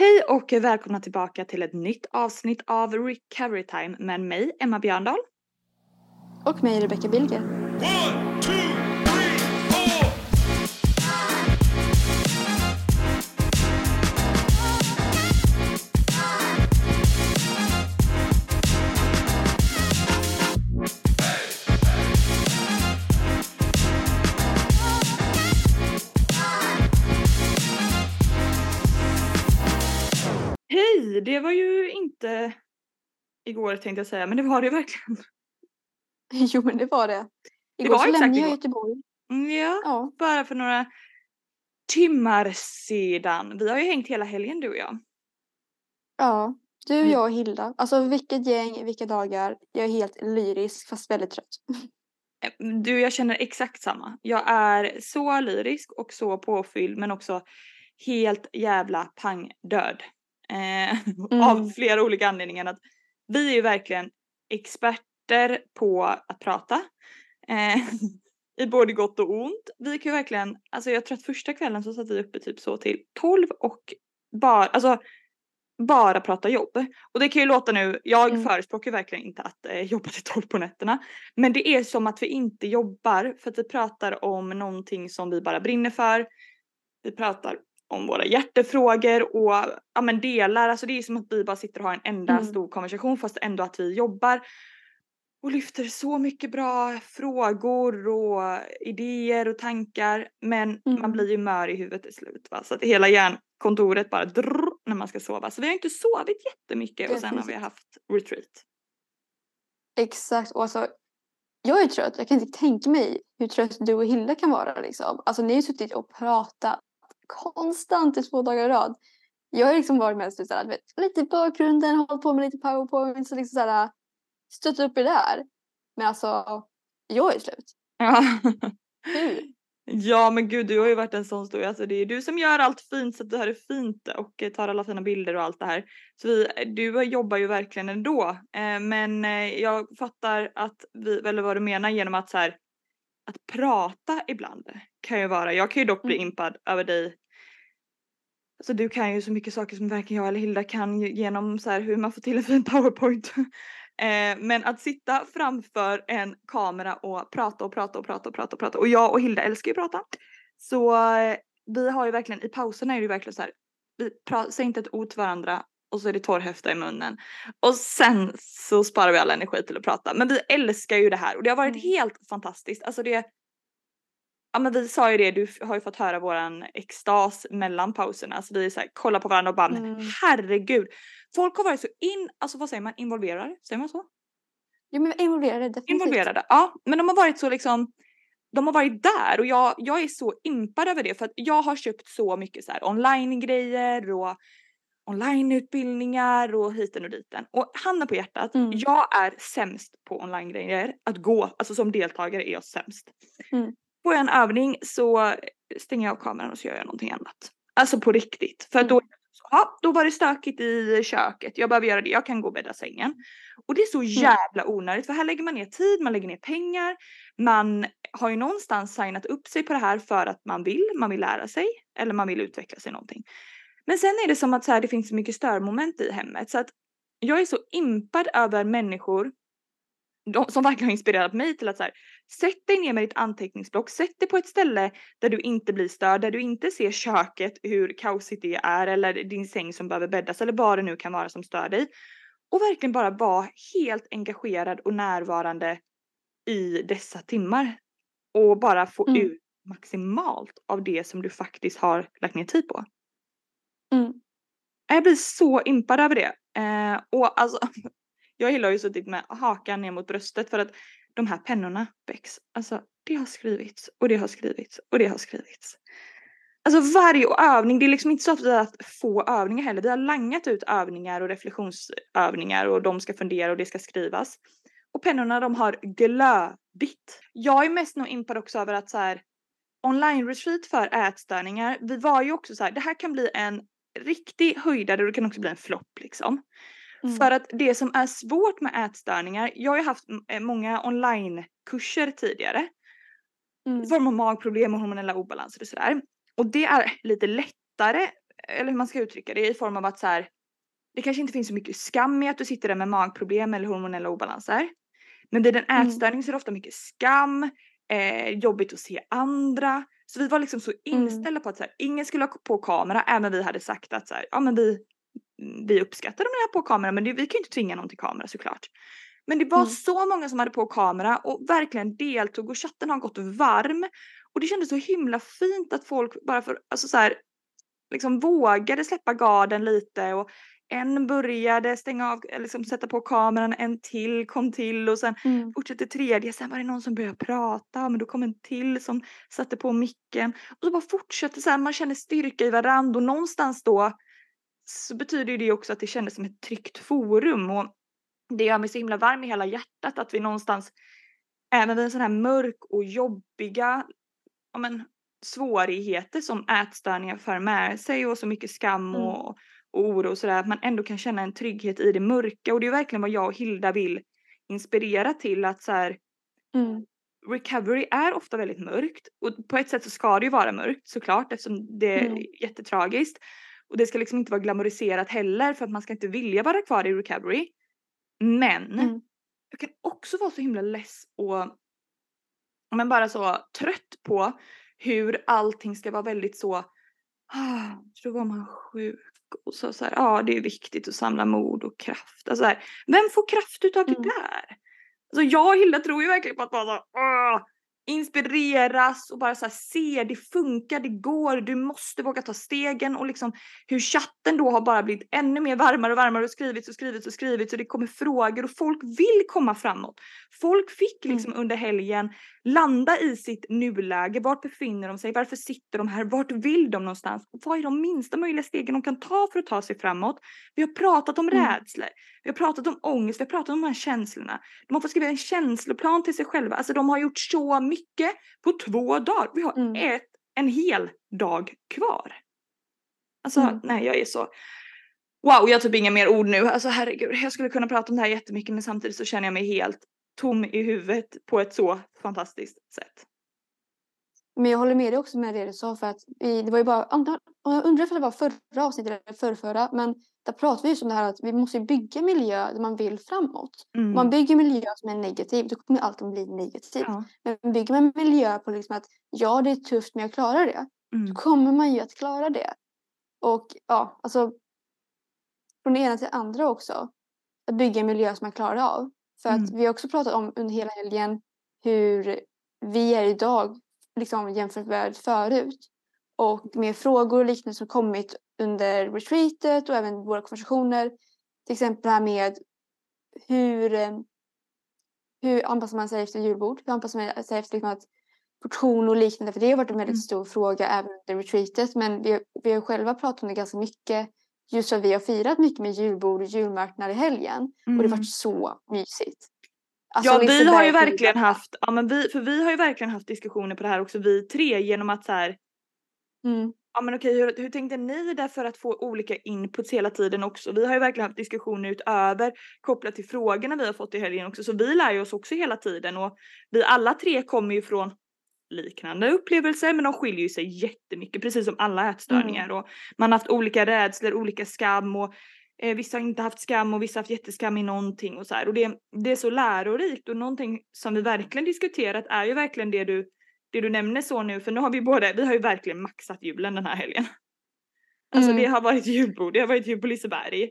Hej och välkomna tillbaka till ett nytt avsnitt av Recovery Time med mig, Emma Björndal. Och mig, Rebecca Bilger. One, Det var ju inte igår tänkte jag säga, men det var det verkligen. Jo, men det var det. Det Igår var så exakt lämnade jag. Göteborg. Mm, Ja, Ja, bara för några timmar sedan. Vi har ju hängt hela helgen du och jag. ja. Du, Mm. jag och Hilda. Alltså vilket gäng, vilka dagar. Jag är helt lyrisk fast väldigt trött. Eh, Du, jag känner exakt samma. Jag är så lyrisk och så påfylld men också helt jävla pangdöd. Eh, Av Mm. flera olika anledningar. Att vi är ju verkligen experter på att prata. Eh, I både gott och ont. Vi kan ju verkligen, alltså jag tror att första kvällen så satt vi uppe typ så till 12 och bara, alltså bara prata jobb. Och det kan ju låta nu, jag Mm. förespråkar verkligen inte att eh, jobba till 12 på nätterna. Men det är som att vi inte jobbar för att vi pratar om någonting som vi bara brinner för. Vi pratar om våra hjärtefrågor och ja, men delar, alltså det är som att vi bara sitter och har en enda Mm. stor konversation fast ändå att vi jobbar. Och lyfter så mycket bra frågor och idéer och tankar. Men man Mm. blir ju mör i huvudet till slut. Va? Så att hela hjärnkontoret bara drrr, när man ska sova. Så vi har inte sovit jättemycket och sen har vi haft retreat. Exakt. Och alltså, jag är trött. Jag kan inte tänka mig hur trött du och Hilda kan vara. Liksom. Alltså ni har ju suttit och pratat konstant i två dagar i rad. Jag har liksom varit mest såhär, vet, lite i bakgrunden, hållit på med lite powerpoints och liksom såhär, stött upp i det där. Men alltså, jag är slut. Ja. Hur? Ja men gud du har ju varit en sån stor, alltså det är du som gör allt fint så att du har det fint och tar alla fina bilder och allt det här. Så vi, du jobbar ju verkligen ändå. Eh, men eh, jag fattar att vi, eller vad du menar genom att så här, att prata ibland kan ju vara, jag kan ju dock bli Mm. impad över dig. Alltså du kan ju så mycket saker som varken jag eller Hilda kan genom så här hur man får till en fin powerpoint. Eh, men att sitta framför en kamera och prata och prata och prata och prata och prata. Och jag och Hilda älskar ju att prata. Så eh, vi har ju verkligen, i pauserna är det verkligen så här. Vi säger inte ett ord till varandra och så är det torrhäfta i munnen. Och sen så sparar vi all energi till att prata. Men vi älskar ju det här och det har varit Mm. helt fantastiskt. Alltså det Ja men vi sa ju det, du har ju fått höra våran extas mellan pauserna. Så vi så här, kollar på varandra och bara men Mm. herregud. Folk har varit så in, alltså vad säger man, involverade? Säger man så? Jo men involverade definitivt. Involverade, ja. Men de har varit så liksom, de har varit där och jag, jag är så impad över det för att jag har köpt så mycket så här online-grejer och onlineutbildningar och hiten och diten. Och handen på hjärtat, Mm. jag är sämst på online-grejer. Att gå, alltså som deltagare är jag sämst. Mm. Får jag en övning så stänger jag av kameran och så gör jag någonting annat. Alltså på riktigt. För då, ja, då var det stökigt i köket. Jag behöver göra det. Jag kan gå och bädda sängen. Och det är så jävla onödigt för här lägger man ner tid, man lägger ner pengar. Man har ju någonstans signat upp sig på det här för att man vill, man vill lära sig eller man vill utveckla sig någonting. Men sen är det som att så här, det finns så mycket störmoment i hemmet så att jag är så impad över människor de, som verkligen har inspirerat mig till att så här, sätt dig ner med ditt anteckningsblock, sätt dig på ett ställe där du inte blir störd, där du inte ser köket, hur kaosigt det är eller din säng som behöver bäddas eller vad det nu kan vara som stör dig. Och verkligen bara vara helt engagerad och närvarande i dessa timmar. Och bara få Mm. ut maximalt av det som du faktiskt har lagt ner tid på. Mm. Jag blir så impad över det. Eh, och alltså, jag gillar ju suttit typ med hakan ner mot bröstet för att de här pennorna Bex, alltså det har skrivits och det har skrivits och det har skrivits. Alltså varje övning, det är liksom inte så att vi har haft få övningar heller. Vi har langat ut övningar och reflektionsövningar och de ska fundera och det ska skrivas. Och pennorna de har glödigt. Jag är mest nog impad också över att så här online retreat för ätstörningar. Vi var ju också så här, det här kan bli en riktig höjdare och det kan också bli en flopp liksom. Mm. För att det som är svårt med ätstörningar, jag har ju haft eh, många onlinekurser tidigare. Mm. I form av magproblem och hormonella obalanser och sådär. Och det är lite lättare eller hur man ska uttrycka det, i form av att så här, det kanske inte finns så mycket skam i att du sitter där med magproblem eller hormonella obalanser. Men vid en Mm. ätstörning så är det ofta mycket skam, eh, jobbigt att se andra. Så vi var liksom så Mm. inställda på att så här, ingen skulle ha på kamera, även vi hade sagt att så här, ja men vi, vi uppskattar om ni har på kamera men det, vi kan ju inte tvinga någon till kamera såklart. Men det var Mm. så många som hade på kamera och verkligen deltog och chatten har gått varm. Och det kändes så himla fint att folk bara för, alltså så här, liksom vågade släppa garden lite och en började stänga av, liksom sätta på kameran, en till kom till och sen Mm. fortsatte tredje, sen var det någon som började prata, men då kom en till som satte på micken. Och så bara fortsatte så här, man känner styrka i varandra och någonstans då så betyder det också att det kändes som ett tryggt forum och det gör mig så himla varm i hela hjärtat att vi någonstans, även vid en sån här mörk och jobbiga ja, men, svårigheter som ätstörningar för med sig och så mycket skam Mm. och, och oro och sådär, att man ändå kan känna en trygghet i det mörka och det är verkligen vad jag och Hilda vill inspirera till att så här, Mm. recovery är ofta väldigt mörkt och på ett sätt så ska det ju vara mörkt såklart eftersom det är Mm. jättetragiskt. Och det ska liksom inte vara glamoriserat heller för att man ska inte vilja vara kvar i recovery. Men Mm. jag kan också vara så himla less och men bara så trött på hur allting ska vara väldigt så ah, så var man sjuk och så, så här, ja det är viktigt att samla mod och kraft. Alltså så här, vem får kraft utav det Mm. där? Alltså jag och Hilda tror ju verkligen på att bara så, ah, inspireras och bara så se det funkar, det går, du måste våga ta stegen och liksom hur chatten då har bara blivit ännu mer varmare och varmare och skrivits och skrivits och skrivits och det kommer frågor och folk vill komma framåt. Folk fick liksom under helgen landa i sitt nuläge. Vart befinner de sig? Varför sitter de här? Vart vill de någonstans? Och vad är de minsta möjliga stegen de kan ta för att ta sig framåt? Vi har pratat om Mm. rädslor. Vi har pratat om ångest. Vi har pratat om de här känslorna. De har fått skriva en känsloplan till sig själva. Alltså de har gjort så mycket på två dagar. Vi har Mm. ett, en hel dag kvar. Alltså Mm. nej jag är så Wow, jag har typ inga mer ord nu. Alltså herregud, jag skulle kunna prata om det här jättemycket men samtidigt så känner jag mig helt tom i huvudet på ett så fantastiskt sätt. Men jag håller med dig också med det du sa för att vi, det var ju bara jag undrar om det var förra avsnittet eller förrförra men där pratade vi just om det här att vi måste bygga miljö där man vill framåt. Mm. man bygger miljö som är negativ då kommer allt att bli negativt. Ja. Men bygger man miljö på liksom att ja det är tufft men jag klarar det. Då Mm. kommer man ju att klara det. Och ja, alltså från det ena till det andra också. Att bygga en miljö som man klarar av. För att Mm. vi har också pratat om under hela helgen hur vi är idag liksom jämfört med förut. Och med frågor och liknande som kommit under retreatet och även våra konversationer. Till exempel det här med hur, eh, hur anpassar man sig efter julbord? Hur anpassar man sig efter liksom att portion och liknande? För det har varit en väldigt Mm. stor fråga även under retreatet. Men vi, vi har själva pratat om det ganska mycket. Just för att vi har firat mycket med julbord och julmarknad i helgen. Och det har Mm. varit så mysigt. Alltså, Ja vi har ju verkligen haft, ja men vi, för vi har ju verkligen haft diskussioner på det här också vi tre genom att så här, Mm. Ja men okej hur, hur tänkte ni där för att få olika inputs hela tiden också? Vi har ju verkligen haft diskussioner utöver kopplat till frågorna vi har fått i helgen också så vi lär ju oss också hela tiden och vi alla tre kommer ju från liknande upplevelser men de skiljer ju sig jättemycket precis som alla ätstörningar och man har haft olika rädslor, olika skam och eh, vissa har inte haft skam och vissa har haft jätteskam i någonting och så här och det, det är så lärorikt och någonting som vi verkligen diskuterat är ju verkligen det du det du nämner så nu för nu har vi båda, vi har ju verkligen maxat julen den här helgen. Alltså Mm. det har varit julbord, det har varit jul på Liseberg.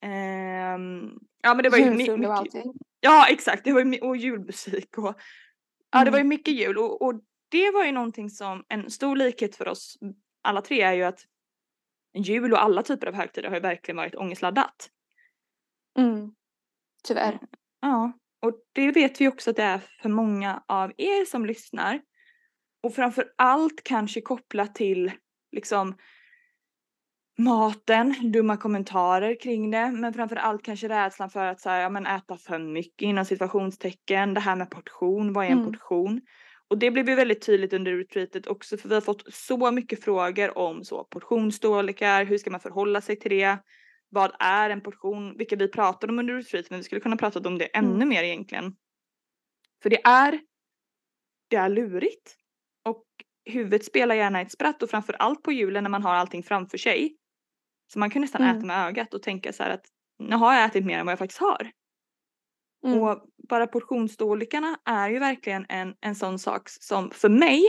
Ehm, ja men det var ju mycket, allting. Ja exakt, det var ju och julmusik och ja det Mm. var ju mycket jul och, och det var ju någonting som en stor likhet för oss alla tre är ju att jul och alla typer av högtider har ju verkligen varit ångestladdat. Mm. Tyvärr. Ja, och det vet vi också att det är för många av er som lyssnar. Och framför allt kanske kopplat till liksom maten, dumma kommentarer kring det, men framför allt kanske rädslan för att så här, ja, men äta för mycket inom situationstecken, det här med portion, vad är en Mm. portion? Och det blev ju väldigt tydligt under retreatet också för vi har fått så mycket frågor om så portionsstorlekar, hur ska man förhålla sig till det? Vad är en portion? Vilket vi pratade om under retreatet men vi skulle kunna prata om det ännu Mm. mer egentligen. För det är, det är lurigt. Och huvudet spelar gärna ett spratt och framför allt på julen när man har allting framför sig. Så man kan nästan Mm. äta med ögat och tänka så här att nu har jag ätit mer än vad jag faktiskt har. Mm. Och bara portionsstorlekarna är ju verkligen en, en sån sak som för mig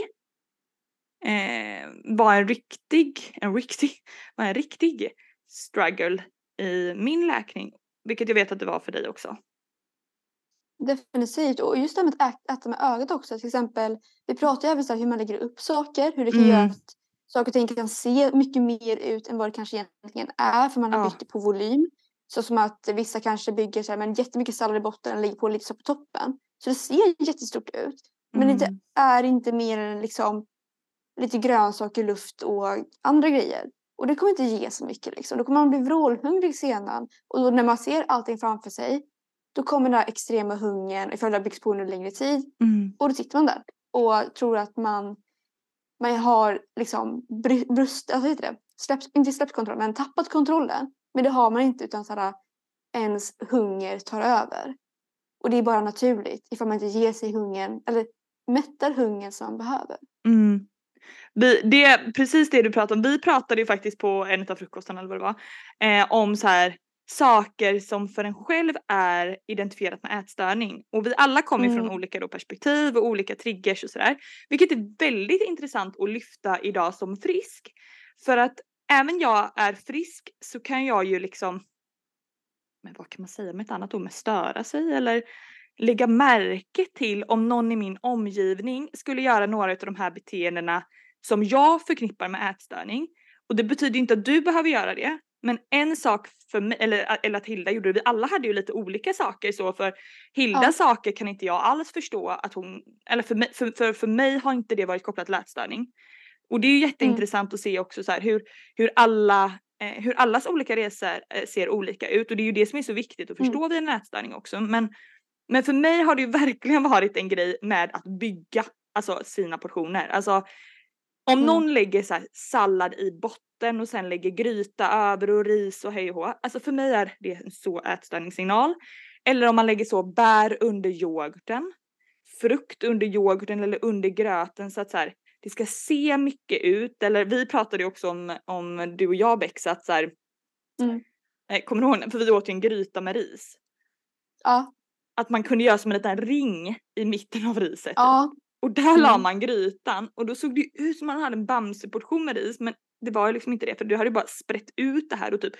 eh, var en riktig, en riktig, var en riktig struggle i min läkning. Vilket jag vet att det var för dig också. Definitivt. Och just det här med att äta med ögat också. Till exempel, vi pratar ju även om hur man lägger upp saker. Hur det kan Mm. göra att saker och ting kan se mycket mer ut än vad det kanske egentligen är. För man har Ja. byggt det på volym. Så som att vissa kanske bygger så här, men jättemycket sallad i botten och lägger på lite så på toppen. Så det ser jättestort ut. Men det Mm. är inte mer än liksom lite grönsaker, luft och andra grejer. Och det kommer inte ge så mycket. Liksom. Då kommer man bli vrålhungrig sedan. Och då när man ser allting framför sig. Då kommer den här extrema hungern ifall det har byggts på under längre tid. Mm. Och då sitter man där och tror att man, man har liksom brust, alltså heter det? Släppt, inte släppt kontrollen men tappat kontrollen. Men det har man inte utan så här, ens hunger tar över. Och det är bara naturligt ifall man inte ger sig hungern eller mättar hungern som man behöver. Mm. Vi, det, precis det du pratade om, vi pratade ju faktiskt på en av frukostarna eller vad det var, eh, om så här saker som för en själv är identifierat med ätstörning. Och vi alla kommer Mm. från olika perspektiv och olika triggers och sådär. Vilket är väldigt intressant att lyfta idag som frisk. För att även jag är frisk så kan jag ju liksom, men vad kan man säga med ett annat ord, med störa sig eller lägga märke till om någon i min omgivning skulle göra några av de här beteendena som jag förknippar med ätstörning. Och det betyder inte att du behöver göra det. Men en sak för mig, eller, eller att Hilda gjorde det, vi alla hade ju lite olika saker så för Hildas Ja. saker kan inte jag alls förstå att hon, eller för mig, för, för, för mig har inte det varit kopplat till ätstörning. Och det är ju jätteintressant att se också så här hur, hur alla eh, hur allas olika resor eh, ser olika ut och det är ju det som är så viktigt att Mm. förstå vid en ätstörning också. Men, men för mig har det ju verkligen varit en grej med att bygga alltså sina portioner. Alltså om Mm. någon lägger så sallad i botten och sen lägger gryta över och ris och hej och hå. Alltså för mig är det en så ätstörningssignal. Eller om man lägger så bär under yoghurten, frukt under yoghurten eller under gröten så att så här, det ska se mycket ut. Eller vi pratade ju också om, om du och jag Bex att så här, Mm. eh, kommer du ihåg, för vi åt ju en gryta med ris. Ja, Att man kunde göra som en liten ring i mitten av riset. ja, Och där la Mm. man grytan och då såg det ut som man hade en bamseportion med ris men det var ju liksom inte det för du hade ju bara sprätt ut det här och typ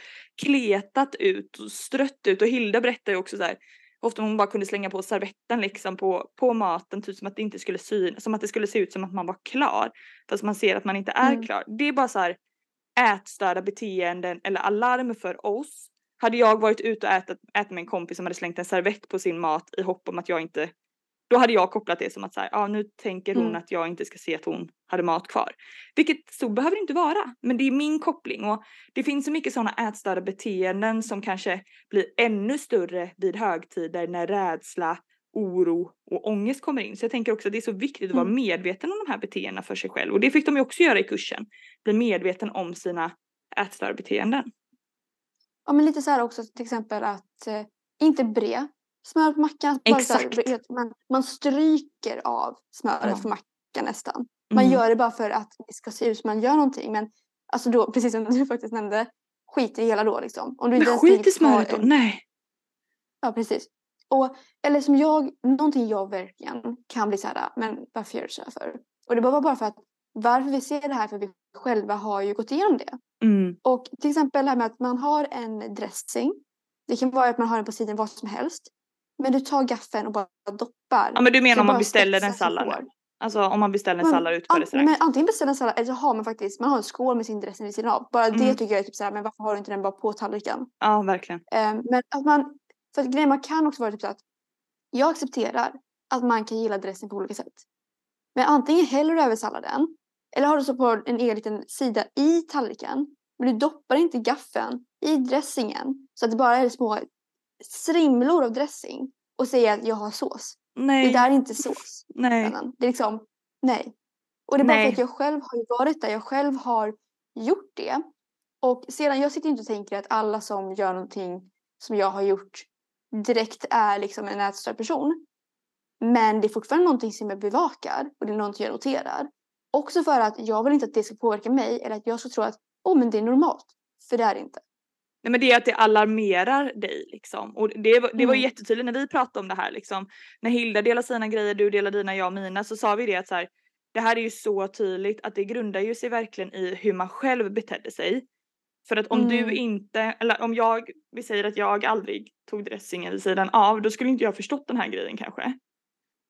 kletat ut och strött ut och Hilda berättade ju också så här ofta hon bara kunde slänga på servetten liksom på, på maten typ som att det inte skulle synas, som att det skulle se ut som att man var klar fast man ser att man inte är Mm. klar. Det är bara så här ätstörda beteenden eller alarm för oss. Hade jag varit ute och ätit, ätit med en kompis som hade slängt en servett på sin mat i hopp om att jag inte då hade jag kopplat det som att så här, ja, nu tänker hon Mm. att jag inte ska se att hon hade mat kvar. Vilket så behöver det inte vara. Men det är min koppling och det finns så mycket sådana ätstörda beteenden som kanske blir ännu större vid högtider när rädsla, oro och ångest kommer in. Så jag tänker också att det är så viktigt att vara Mm. medveten om de här beteendena för sig själv. Och det fick de ju också göra i kursen. Bli medveten om sina ätstörda beteenden. ja, men lite så här också till exempel att eh, inte bre smör på mackan. Här, Exakt. vet, man, man stryker av smöret Ja. från mackan nästan. Man Mm. gör det bara för att det ska se ut som man gör någonting. Men alltså då, precis som du faktiskt nämnde, skit i det hela då liksom. Om du inte Men skit i smöret då. Nej. Ja, precis. Och, eller som jag, någonting jag verkligen kan bli så här, men varför gör du så här för? Och det var bara för att varför vi ser det här, för vi själva har ju gått igenom det. Mm. Och till exempel det här med att man har en dressing. Det kan vara att man har den på sidan vad som helst. Men du tar gaffeln och bara doppar. Ja men du menar det om man beställer en sallad? Alltså om man beställer en sallad ute på An- restaurang? men antingen beställer en sallad eller så har man faktiskt man har en skål med sin dressing vid sidan av. Bara det Mm. tycker jag är typ så här, men varför har du inte den bara på tallriken? Ja verkligen. Eh, men att man, för att grejen man kan också vara typ så att jag accepterar att man kan gilla dressing på olika sätt. Men antingen häller du över salladen eller har du så på en egen liten sida i tallriken. Men du doppar inte gaffeln i dressingen så att det bara är små strimlor av dressing och säger att jag har sås. Nej. Det där är inte sås. Nej. Det är liksom, nej. Och det är bara Nej. för att jag själv har varit där. Jag själv har gjort det. Och sedan, jag sitter inte och tänker att alla som gör någonting som jag har gjort direkt är liksom en ätstörd person. Men det är fortfarande någonting som jag bevakar och det är någonting jag noterar. Också för att jag vill inte att det ska påverka mig eller att jag ska tro att oh, men det är normalt. För det är det inte. Nej men det är att det alarmerar dig liksom. Och det, var- det var Mm. jättetydligt när vi pratade om det här liksom. När Hilda delar sina grejer, du delar dina, jag mina. Så sa vi det att så här, det här är ju så tydligt att det grundar ju sig verkligen i hur man själv betedde sig. För att om Mm. du inte, eller om jag, vi säger att jag aldrig tog dressingen vid sidan av, då skulle inte jag förstått den här grejen kanske.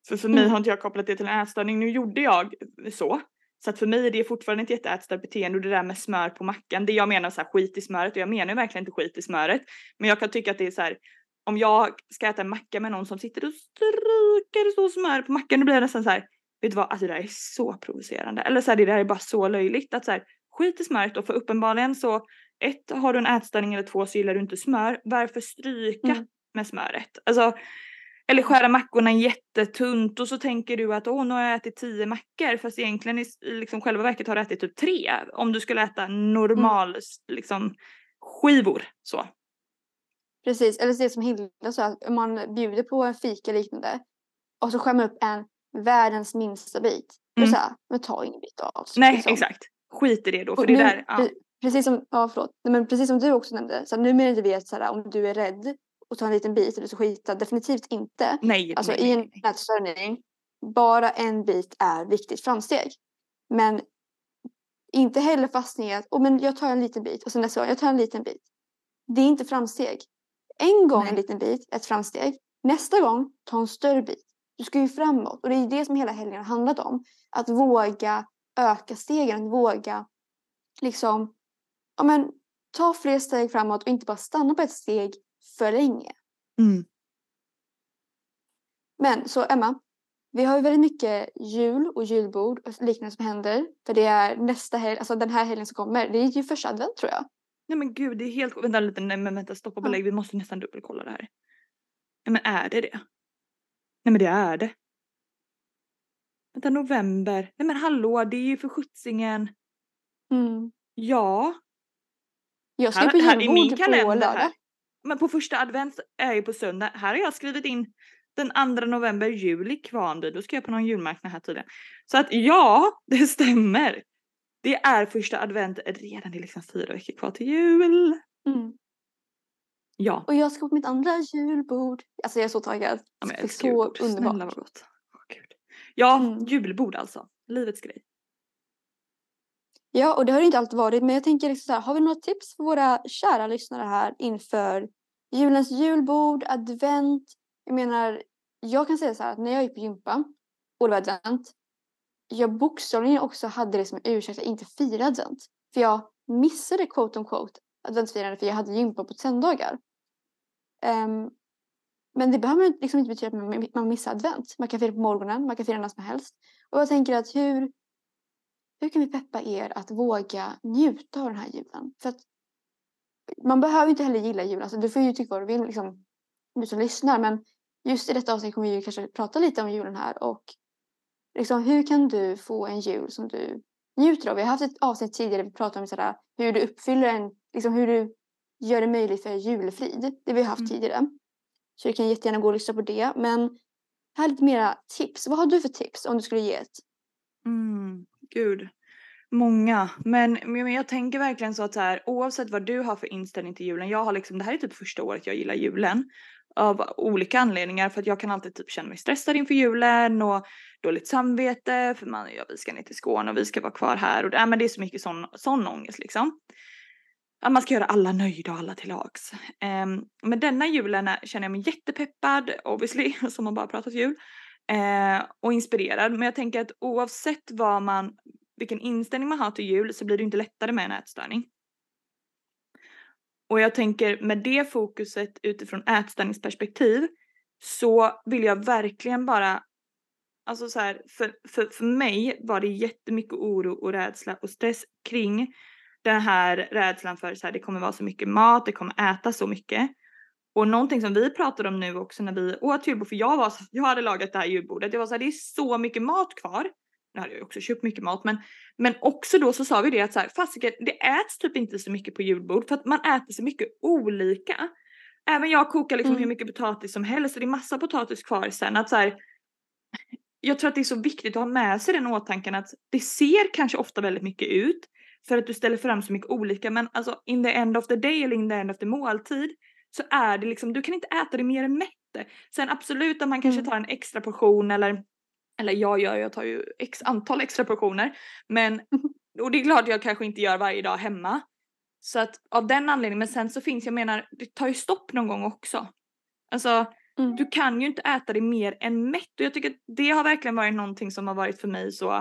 För för mig Mm. har inte jag kopplat det till en ätstörning. Nu gjorde jag så. Så att för mig är det fortfarande ett jätteätstört beteende och det där med smör på mackan. Det jag menar så här skit i smöret och jag menar ju verkligen inte skit i smöret. Men jag kan tycka att det är så här. Om jag ska äta en macka med någon som sitter och stryker så smör på mackan då blir jag nästan så här. Vet du vad, alltså det där är så provocerande. Eller så här, det där är bara så löjligt att så här skit i smöret och för uppenbarligen så ett har du en ätstörning eller två så gillar du inte smör. Varför stryka Mm. med smöret? Alltså eller skära mackorna jättetunt och så tänker du att åh nu har jag ätit tio mackor fast egentligen i liksom själva verket har du ätit typ tre om du skulle äta normal s- liksom skivor så. Precis, eller det som Hilda sa, att om man bjuder på en fika liknande och så skär man upp en världens minsta bit. Mm. så här, men ta ingen bit av. Nej liksom. exakt. Skit i det då för Och det nu- där. Ja. pre- Precis som, ja, förlåt. Nej, men precis som du också nämnde, så här, numera inte vet så här, om du är rädd och tar en liten bit eller så skita, definitivt inte. Nej, Alltså nej, i en nej, nej. ätstörning, bara en bit är viktigt framsteg. Men inte heller fastna i att oh, men jag tar en liten bit och sen nästa gång jag tar en liten bit. Det är inte framsteg. En gång Nej. en liten bit ett framsteg. Nästa gång ta en större bit. Du ska ju framåt och det är det som hela helgen har handlat om. Att våga öka stegen, att våga liksom ja, men, ta fler steg framåt och inte bara stanna på ett steg för länge. Mm. Men så Emma, vi har ju väldigt mycket jul och julbord och liknande som händer. För det är nästa helg, alltså den här helgen som kommer. Det är ju första advent tror jag. Nej men gud det är helt Vänta lite, nej men vänta stoppa och belägg. Vi måste nästan dubbelkolla det här. Nej men är det det? Nej men det är det. Vänta november. Nej men hallå det är ju för sjuttsingen. Ja. Jag ska Här, på julbord på lördag. här. Men på första advent är ju på söndag. Här har jag skrivit in den 2 november, jul i Kvarnby. Då ska jag på någon julmarknad här tydligen. Så att ja, det stämmer. Det är första advent redan. Det är liksom fyra veckor kvar till jul. Mm. Ja. Och jag ska på mitt andra julbord. Alltså jag är så taggad. ja det jag är så julbord. underbart. Snälla vad gott. Åh, Gud. Ja, Mm. julbord alltså. Livets grej. Ja, och det har det inte alltid varit. Men jag tänker liksom så här, har vi några tips för våra kära lyssnare här inför julens julbord, advent? Jag menar, jag kan säga så här att när jag gick på gympa och det var advent. Jag bokstavligen också hade det som ursäkt att inte fira advent. För jag missade quote on quote adventsfirande för jag hade gympa på söndagar. Um, men det behöver liksom inte betyda att man, man missar advent. Man kan fira på morgonen, man kan fira när som helst. Och jag tänker att hur, hur kan vi peppa er att våga njuta av den här julen? För att man behöver inte heller gilla jul. Alltså, du får ju tycka vad du vill, liksom, du som lyssnar. Men just i detta avsnitt kommer vi ju kanske prata lite om julen här. Och liksom, hur kan du få en jul som du njuter av? Vi har haft ett avsnitt tidigare där vi pratade om sådär, hur du uppfyller en, liksom, hur du gör det möjligt för julfrid. Det vi har haft Mm. tidigare. Så du kan jättegärna gå och lyssna på det. Men här är lite mera tips. Vad har du för tips om du skulle ge ett? Mm, gud. Många. Men, men jag tänker verkligen så att så här, oavsett vad du har för inställning till julen. Jag har liksom, det här är typ första året jag gillar julen. Av olika anledningar. För att jag kan alltid typ känna mig stressad inför julen. Och dåligt samvete. För man, ja, vi ska ner till Skåne och vi ska vara kvar här. Och, ja, men det är så mycket sån, sån ångest liksom. Att man ska göra alla nöjda och alla till lags. Um, men denna julen är- känner jag mig jättepeppad, obviously, som man bara pratat jul. uh, och inspirerad. Men jag tänker att oavsett vad man, vilken inställning man har till jul så blir det inte lättare med en ätstörning. Och jag tänker med det fokuset utifrån ätstörningsperspektiv så vill jag verkligen bara Alltså så här, för, för, för mig var det jättemycket oro och rädsla och stress kring den här rädslan för så här, det kommer vara så mycket mat, det kommer äta så mycket. Och någonting som vi pratade om nu också när vi åt julbord, för jag var jag hade lagat det här julbordet, jag var så här, det är så mycket mat kvar. Nu hade jag också köpt mycket mat men, men också då så sa vi det att så här, fasiken, det äts typ inte så mycket på julbord för att man äter så mycket olika. Även jag kokar liksom Mm. hur mycket potatis som helst och det är massa potatis kvar sen att så här, jag tror att det är så viktigt att ha med sig den åtanken att det ser kanske ofta väldigt mycket ut för att du ställer fram så mycket olika men alltså in the end of the day eller in the end of the måltid så är det liksom, du kan inte äta det mer än mätt. Sen absolut att man kanske Mm. tar en extra portion eller eller jag gör, jag tar ju x antal extra portioner. Men, och det är klart jag kanske inte gör varje dag hemma. Så att av den anledningen, men sen så finns, jag menar, det tar ju stopp någon gång också. Alltså Mm. du kan ju inte äta det mer än mätt och jag tycker att det har verkligen varit någonting som har varit för mig så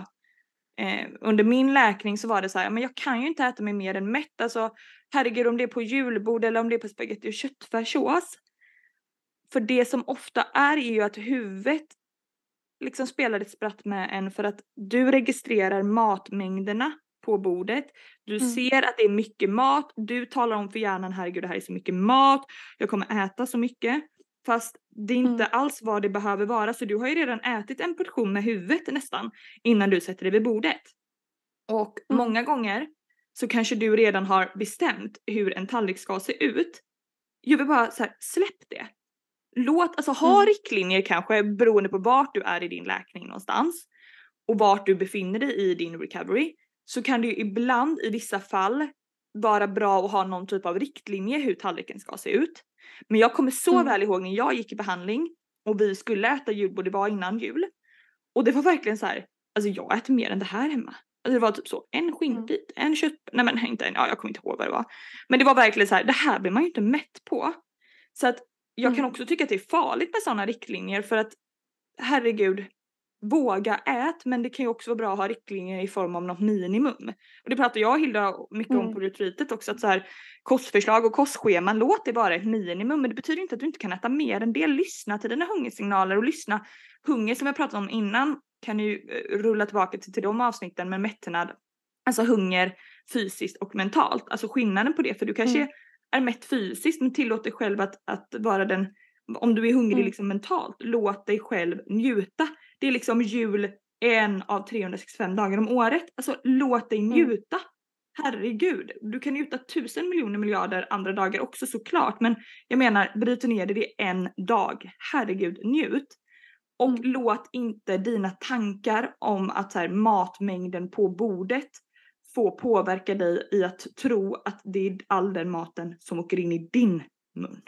eh, under min läkning så var det så här, men jag kan ju inte äta mig mer än mätt. Alltså herregud om det är på julbord eller om det är på spagetti och köttfärssås. För det som ofta är är ju att huvudet liksom spelar ett spratt med en för att du registrerar matmängderna på bordet. Du Mm. ser att det är mycket mat. Du talar om för hjärnan herregud det här är så mycket mat. Jag kommer äta så mycket. Fast det är inte Mm. alls vad det behöver vara så du har ju redan ätit en portion med huvudet nästan innan du sätter dig vid bordet. Och Mm. många gånger så kanske du redan har bestämt hur en tallrik ska se ut. Jag vill bara så här, släpp det. Låt, alltså ha Mm. riktlinjer kanske beroende på vart du är i din läkning någonstans och vart du befinner dig i din recovery så kan det ju ibland i vissa fall vara bra att ha någon typ av riktlinje hur tallriken ska se ut. Men jag kommer så Mm. väl ihåg när jag gick i behandling och vi skulle äta julbord, det var innan jul. Och det var verkligen så här, alltså jag äter mer än det här hemma. Alltså det var typ så, en skinkbit, en kött, nej men inte en, ja jag kommer inte ihåg vad det var. Men det var verkligen så här, det här blir man ju inte mätt på. Så att jag kan Mm. också tycka att det är farligt med sådana riktlinjer för att herregud, våga ät men det kan ju också vara bra att ha riktlinjer i form av något minimum. Och det pratar jag och Hilda mycket om Mm. på retreatet också att så här kostförslag och kostscheman, låt det vara ett minimum men det betyder inte att du inte kan äta mer än det. Lyssna till dina hungersignaler och lyssna. Hunger som jag pratade om innan kan ju eh, rulla tillbaka till, till de avsnitten med mättnad. Alltså hunger fysiskt och mentalt. Alltså skillnaden på det för du kanske Mm. Är mätt fysiskt men tillåt dig själv att, att vara den om du är hungrig Mm. liksom mentalt, låt dig själv njuta. Det är liksom jul en av 365 dagar om året. Alltså låt dig Mm. njuta. Herregud, du kan njuta tusen miljoner miljarder andra dagar också såklart men jag menar bryter ner det är en dag. Herregud, njut. Och Mm. låt inte dina tankar om att så här, matmängden på bordet få påverka dig i att tro att det är all den maten som åker in i din mun.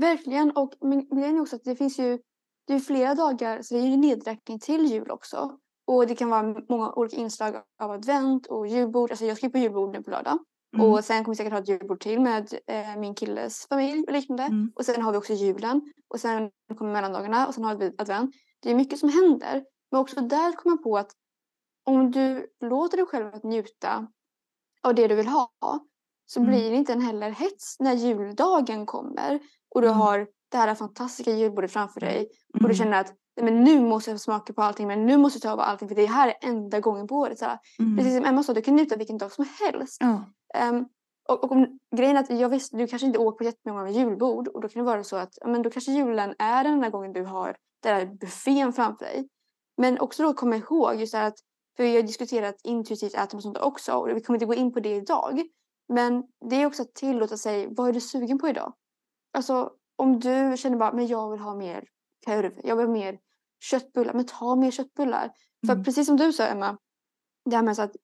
Verkligen. Och men grejen är också att det finns ju det är flera dagar, så det är ju nedräkning till jul också. Och det kan vara många olika inslag av advent och julbord. Alltså jag ska ju på julbord nu på lördag. Mm. Och sen kommer vi säkert ha ett julbord till med eh, min killes familj och liknande. Mm. Och sen har vi också julen. Och sen kommer mellandagarna och sen har vi advent. Det är mycket som händer. Men också där kommer man på att om du låter dig själv att njuta av det du vill ha så Mm. blir det inte en heller hets när juldagen kommer och du Mm. har det här fantastiska julbordet framför dig och Mm. du känner att "Nej, men nu måste jag smaka på allting men nu måste jag ta av allting för det här är enda gången på året. Så här, Mm. Precis som Emma sa, du kan njuta vilken dag som helst. Ja. Ehm, och, och om, grejen är att jag visst, du kanske inte åker på jättemånga julbord och då kan det vara så att men då kanske julen är den enda gången du har den här buffén framför dig. Men också då komma ihåg just det här att, för vi har diskuterat intuitivt ätande och sånt också och vi kommer inte gå in på det idag. Men det är också att tillåta sig, vad är du sugen på idag? Alltså om du känner bara, men jag vill ha mer korv, jag vill ha mer köttbullar, men ta mer köttbullar. För Mm. precis som du sa Emma, det här med så att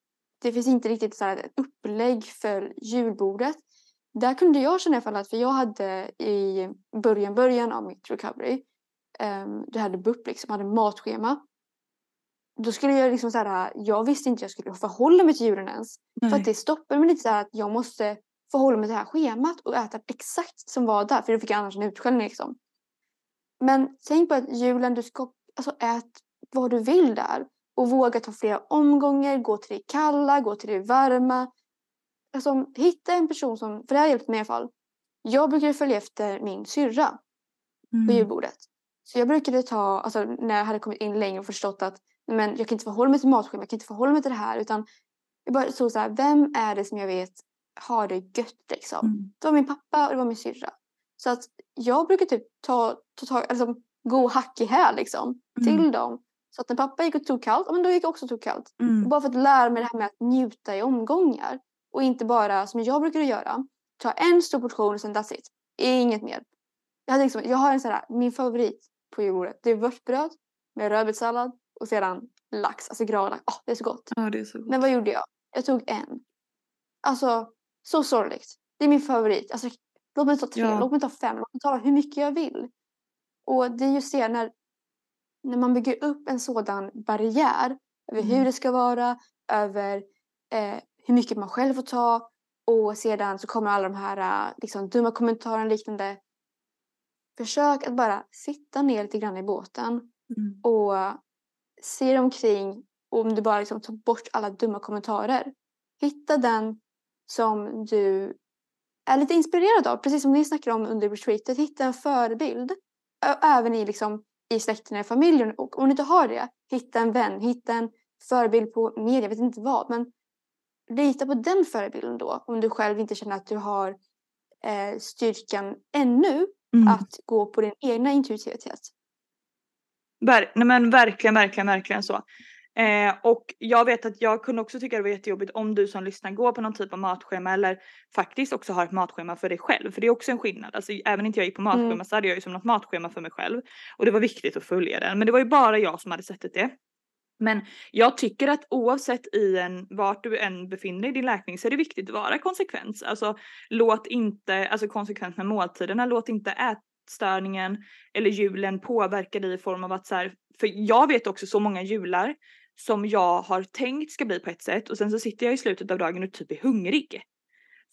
det finns inte riktigt så här ett upplägg för julbordet. Där kunde jag känna i alla fall att, för jag hade i början, början av mitt recovery, um, det hade BUP liksom, hade matschema. Då skulle jag liksom så här, jag visste inte jag skulle förhålla mig till julen ens. För Nej. att det stoppade mig lite så här att jag måste förhålla mig till det här schemat och äta exakt som var där. För då fick jag annars en utskällning liksom. Men tänk på att julen, du ska alltså ät vad du vill där. Och våga ta flera omgångar, gå till det kalla, gå till det varma. Alltså hitta en person som, för det har hjälpt mig i alla fall. Jag brukade följa efter min syrra på Mm. julbordet. Så jag brukade ta, alltså när jag hade kommit in längre och förstått att men jag kan inte förhålla mig till matschema, jag kan inte förhålla mig till det här. Utan jag bara såg så här, vem är det som jag vet har det gött liksom? Mm. Det var min pappa och det var min syrra. Så att jag brukar typ ta, ta tag, alltså, gå hack i häl liksom till Mm. dem. Så att när pappa gick och tog kallt, ja, men då gick jag också och tog kallt. Mm. Bara för att lära mig det här med att njuta i omgångar. Och inte bara som jag brukar göra. Ta en stor portion och sen that's it. Inget mer. Jag, hade liksom, jag har en sån här, min favorit på julbordet. Det är vörtbröd med rödbetssallad och sedan lax, alltså gravlax. Åh, det är så gott. Ja, det är så gott. Men vad gjorde jag? Jag tog en. Alltså, så sorgligt. Det är min favorit. Alltså, låt mig ta tre, Ja. låt mig ta fem, låt mig ta hur mycket jag vill. Och det är just det, när, när man bygger upp en sådan barriär över hur Mm. det ska vara, över eh, hur mycket man själv får ta och sedan så kommer alla de här eh, liksom, dumma kommentarerna och liknande. Försök att bara sitta ner lite grann i båten Mm. och se dig omkring och om du bara liksom tar bort alla dumma kommentarer. Hitta den som du är lite inspirerad av, precis som ni snackade om under retreatet. Hitta en förebild, även i, liksom, i släkten eller familjen. Och om du inte har det, hitta en vän, hitta en förebild på media, jag vet inte vad. Men lita på den förebilden då, om du själv inte känner att du har eh, styrkan ännu Mm. att gå på din egna intuitivitet. Ver- nej men verkligen, verkligen, verkligen så. Eh, och jag vet att jag kunde också tycka det var jättejobbigt om du som lyssnar går på någon typ av matschema eller faktiskt också har ett matschema för dig själv. För det är också en skillnad. Alltså, även inte jag gick på matschema Mm. så hade jag ju som något matschema för mig själv. Och det var viktigt att följa den. Men det var ju bara jag som hade sett det. Men jag tycker att oavsett i en, vart du än befinner dig i din läkning så är det viktigt att vara konsekvent. Alltså låt inte, alltså konsekvent med måltiderna, låt inte ätstörningen eller julen påverkar dig i form av att så här, för jag vet också så många jular som jag har tänkt ska bli på ett sätt och sen så sitter jag i slutet av dagen och typ är hungrig.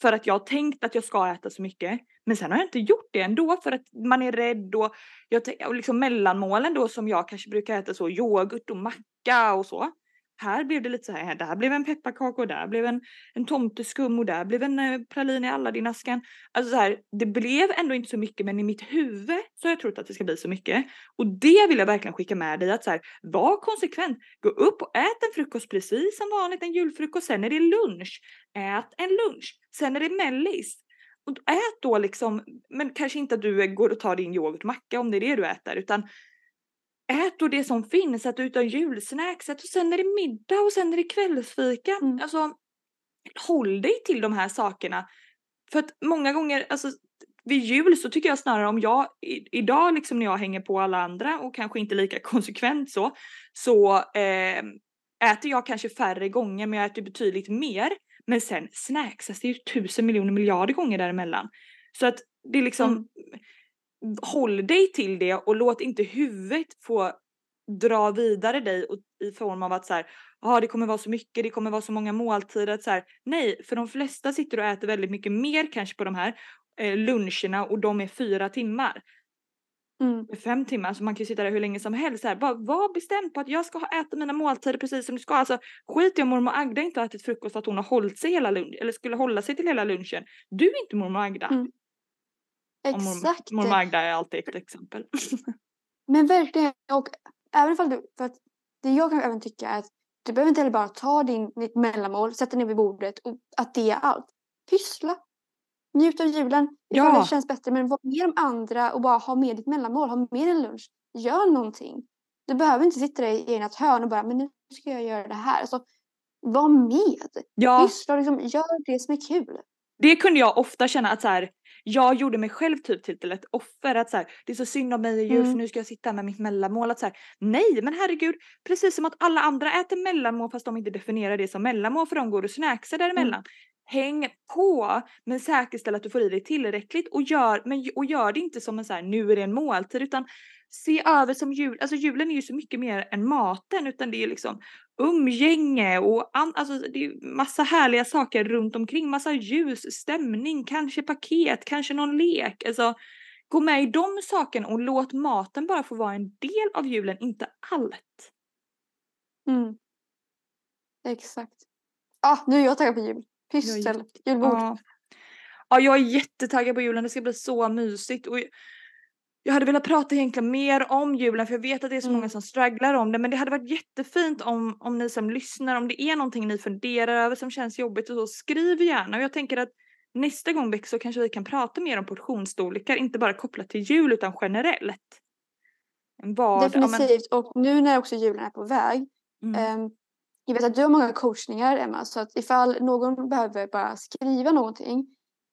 För att jag har tänkt att jag ska äta så mycket. Men sen har jag inte gjort det ändå för att man är rädd och, jag, och liksom mellanmålen då som jag kanske brukar äta så yoghurt och macka och så. Här blev det lite så här, där blev en pepparkaka och där blev en, en tomteskum och där blev en eh, pralin i Aladdin-asken. Alltså så här, det blev ändå inte så mycket men i mitt huvud så har jag trott att det ska bli så mycket. Och det vill jag verkligen skicka med dig att så här, var konsekvent. Gå upp och ät en frukost precis som vanligt, en julfrukost. Sen är det lunch. Ät en lunch. Sen är det mellis. Och ät då liksom, men kanske inte att du går och tar din yoghurtmacka om det är det du äter utan ät då det som finns, att du tar julsnacks, och sen är det middag och sen är det kvällsfika. Mm. Alltså håll dig till de här sakerna. För att många gånger, alltså vid jul så tycker jag snarare om jag i, idag liksom när jag hänger på alla andra och kanske inte lika konsekvent så, så eh, äter jag kanske färre gånger men jag äter betydligt mer. Men sen snacksas det ju tusen miljoner miljarder gånger däremellan. Så att det är liksom, Mm. Håll dig till det och låt inte huvudet få dra vidare dig och, i form av att så här, ja det kommer vara så mycket, det kommer vara så många måltider. Att så här, nej, för de flesta sitter och äter väldigt mycket mer kanske på de här eh, luncherna och de är fyra timmar. Mm. Fem timmar, så man kan ju sitta där hur länge som helst. Så här, bara var bestämd på att jag ska äta mina måltider precis som du ska. Alltså, skit i om mormor Agda inte har ätit frukost att hon har hållit sig hela lunchen eller skulle hålla sig till hela lunchen. Du är inte mormor Agda. Mm. Om Exakt. Mormor Agda är alltid ett exempel. Men verkligen. Och även ifall du, för att det jag kan även tycka är att du behöver inte heller bara ta din, ditt mellanmål, sätta ner vid bordet och att det är allt. Pyssla. Njut av julen ifall Ja. det känns bättre. Men var med de andra och bara ha med ditt mellanmål. Ha med en lunch. Gör någonting. Du behöver inte sitta i ett hörn och bara, men nu ska jag göra det här. Alltså, var med. Ja, Pyssla och liksom, gör det som är kul. Det kunde jag ofta känna att så här, jag gjorde mig själv typ till, ett offer. Att så här, det är så synd om mig jul för Mm. nu ska jag sitta med mitt mellanmål. Att så här, nej, men herregud, precis som att alla andra äter mellanmål fast de inte definierar det som mellanmål för de går och snacksar däremellan. Häng på men säkerställ att du får i dig tillräckligt och gör, men, och gör det inte som en så här, nu är det en måltid utan se över som jul, alltså julen är ju så mycket mer än maten utan det är liksom umgänge och an, alltså det är massa härliga saker runt omkring, massa ljus, stämning, kanske paket, kanske någon lek. Alltså gå med i de sakerna och låt maten bara få vara en del av julen, inte allt. Mm. Exakt. Ah, nu är jag taggad på jul. Pyssel, julbord. Ja. ja, jag är jättetaggad på julen. Det ska bli så mysigt. Och jag hade velat prata egentligen mer om julen för jag vet att det är så många Mm. som strugglar om det. Men det hade varit jättefint om, om ni som lyssnar, om det är någonting ni funderar över som känns jobbigt och så, skriv gärna. Och jag tänker att nästa gång Beck så kanske vi kan prata mer om portionsstorlekar, inte bara kopplat till jul utan generellt. Vad, ja, men- Definitivt. Och nu när också julen är på väg. mm, ehm, jag vet att du har många coachningar Emma. Så att ifall någon behöver bara skriva någonting.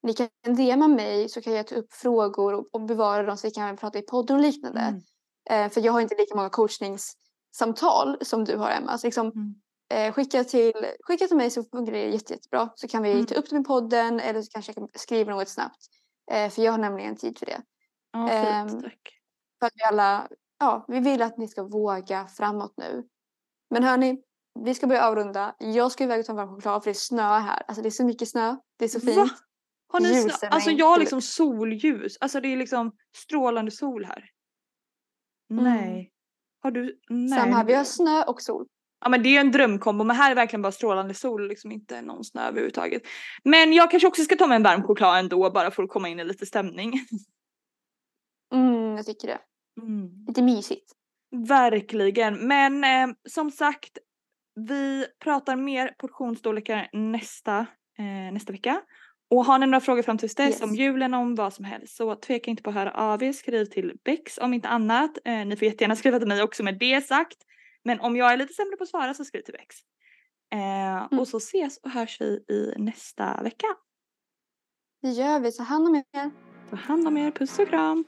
Ni kan DMa mig så kan jag ta upp frågor och, och bevara dem så vi kan prata i podden och liknande. mm, Eh, för jag har inte lika många coachningssessions samtal som du har Emma. Alltså liksom, Mm. eh, skicka, till, skicka till mig så funkar det jätte, jättebra. Så kan vi Mm. ta upp det med podden eller så kanske jag kan skriva något snabbt. Eh, för jag har nämligen tid för det. Ja, Ehm, fint, tack. För att vi alla, ja, vi vill att ni ska våga framåt nu. Men hörni, vi ska börja avrunda. Jag ska iväg och ta en varm choklad för det snöar här. Alltså det är så mycket snö. Det är så fint. Va? Har ni snö? Ljusen Alltså är jag har liksom solljus. Alltså det är liksom strålande sol här. Mm. Nej. Har du? Nej. Samma här, vi har snö och sol. Ja men det är ju en drömkombo men här är verkligen bara strålande sol liksom inte någon snö överhuvudtaget. Men jag kanske också ska ta med en varm choklad ändå bara för att komma in i lite stämning. Mm, jag tycker det. Mm. Lite mysigt. Verkligen men eh, som sagt vi pratar mer portionsstorlekar nästa, eh, nästa vecka. Och har ni några frågor fram tills dess Yes. om julen om vad som helst så tveka inte på att höra av er. Skriv till Bex om inte annat. Eh, ni får jättegärna skriva till mig också med det sagt. Men om jag är lite sämre på att svara så skriv till Bex. Eh, Och så ses och hörs vi i nästa vecka. Det gör vi. Ta hand om er. Ta hand om er. Puss och kram.